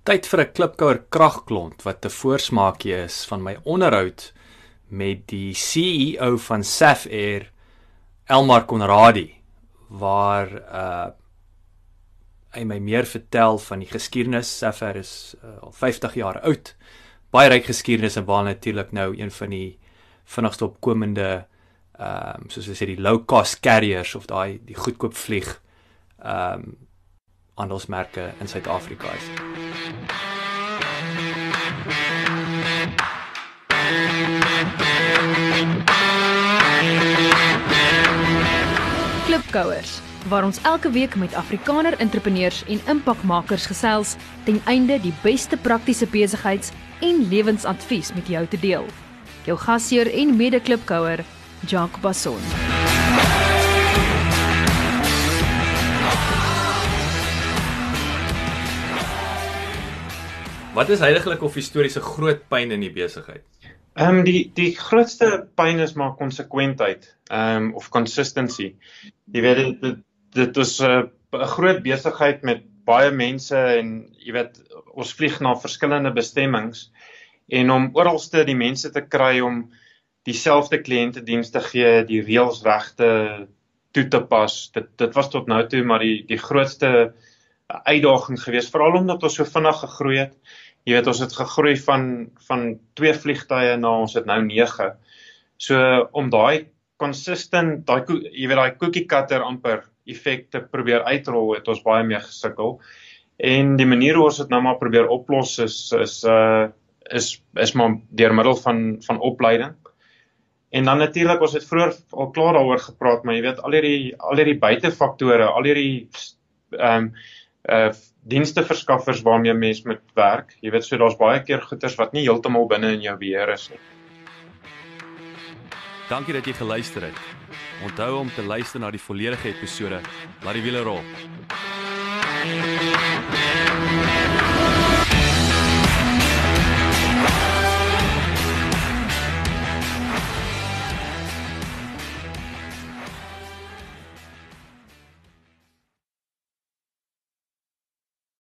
Tyd vir 'n klipkouer kragklont wat 'n voorsmaakie is van my onderhoud met die CEO van Saf Air, Elmar Konradi, waar uh hy my meer vertel van die geskiedenis. Saf Air is uh, al 50 jaar oud. Baie ryk geskiedenis en baie natuurlik nou een van die vinnigste opkomende ehm um, soos hulle sê die low cost carriers of daai die goedkoop vlieg ehm um, handelsmerke in Suid-Afrika is. Klipkouers waar ons elke week met Afrikaner entrepreneurs en impakmakers gesels ten einde die beste praktiese besigheids- en lewensadvies met jou te deel. Jou gasheer en mede-klipkouer, Jacques Basson. Wat is heiliglik of historiese groot pyn in die besigheid? Ehm um, die die grootste pyn is maar konsekwentheid, ehm um, of consistency. Jy weet dit dit, dit is 'n uh, groot besigheid met baie mense en jy weet ons vlieg na verskillende bestemmings en om oralste die mense te kry om dieselfde kliëntediens te gee, die reëls regte toe te pas. Dit dit was tot nou toe maar die die grootste uitdaging geweest veral omdat ons so vinnig gegroei het. Jy weet ons het gegroei van van twee vliegtye na ons het nou 9. So om daai consistent daai jy weet daai cookie cutter amper effek te probeer uitrol het ons baie mee gesukkel. En die manier hoe ons dit nou maar probeer oplos is is uh is is maar deur middel van van opleiding. En dan natuurlik ons het vroeër al klaar daaroor gepraat, maar jy weet al hierdie al hierdie buitefaktore, al hierdie ehm um, uh dienste verskaffers waarmee mens met werk. Jy weet so daar's baie keer goeders wat nie heeltemal binne in jou beheer is nie. Dankie dat jy geluister het. Onthou om te luister na die volledige episode. Laat die wiele rol.